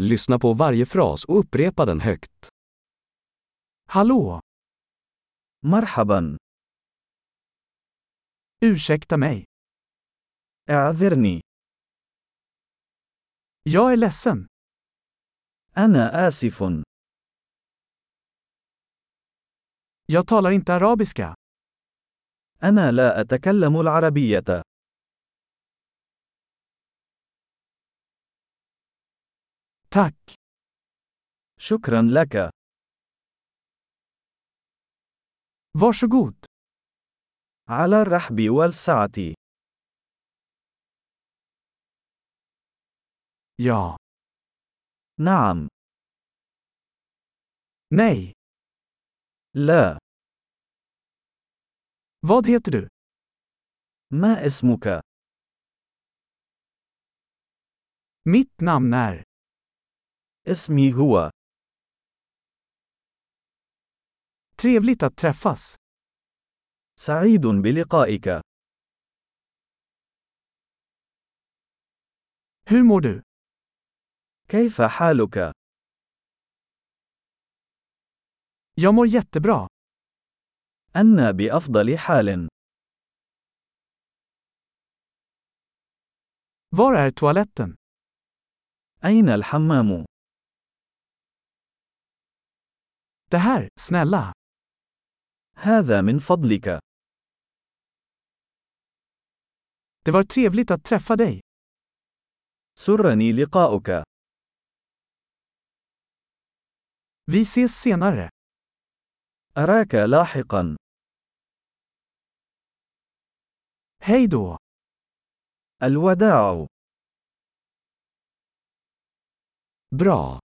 Lyssna på varje fras och upprepa den högt. Hallå! مرحبا Ursäkta mig. اعذرني Jag är ledsen. أنا آسف Jag talar inte arabiska. أنا لا أتكلم العربية Tack. شكرا لك Varsågod. على الرحب والسعة Ja. نعم Nej. لا Vad heter du? ما اسمك Mitt namn är. اسمي هو Trevligt att träffas. سعيد بلقائك Hur mår du? كيف حالك Jag mår jättebra. أنا بأفضل حال Var är toaletten? أين الحمام Det här, snälla. هذا من فضلك Det var trevligt att träffa dig. سرني لقاؤك Vi ses senare. أراك لاحقا Hej då. الوداع Bra!